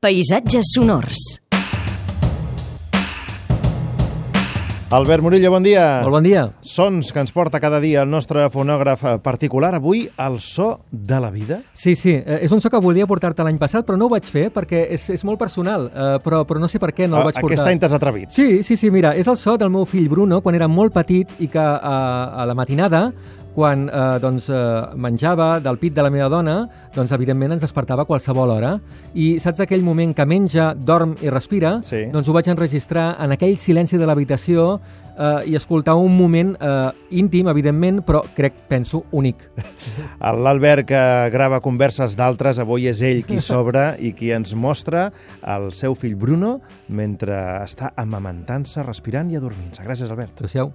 Paisatges sonors. Albert Murillo, bon dia. Molt bon dia. Sons que ens porta cada dia el nostre fonògraf particular. Avui, el so de la vida. Sí, sí, eh, és un so que volia portar-te l'any passat, però no ho vaig fer perquè és, és molt personal, eh, però, però no sé per què no el vaig portar. Ah, Aquest any t'has atrevit. Sí, sí, sí, mira, és el so del meu fill Bruno quan era molt petit i que eh, a la matinada quan eh, doncs, eh, menjava del pit de la meva dona, doncs evidentment ens despertava a qualsevol hora. I saps aquell moment que menja, dorm i respira? Sí. Doncs ho vaig enregistrar en aquell silenci de l'habitació eh, i escoltar un moment eh, íntim, evidentment, però crec, penso, únic. L'Albert que grava converses d'altres, avui és ell qui s'obre i qui ens mostra el seu fill Bruno mentre està amamentant-se, respirant i adormint-se. Gràcies, Albert. Adéu-siau.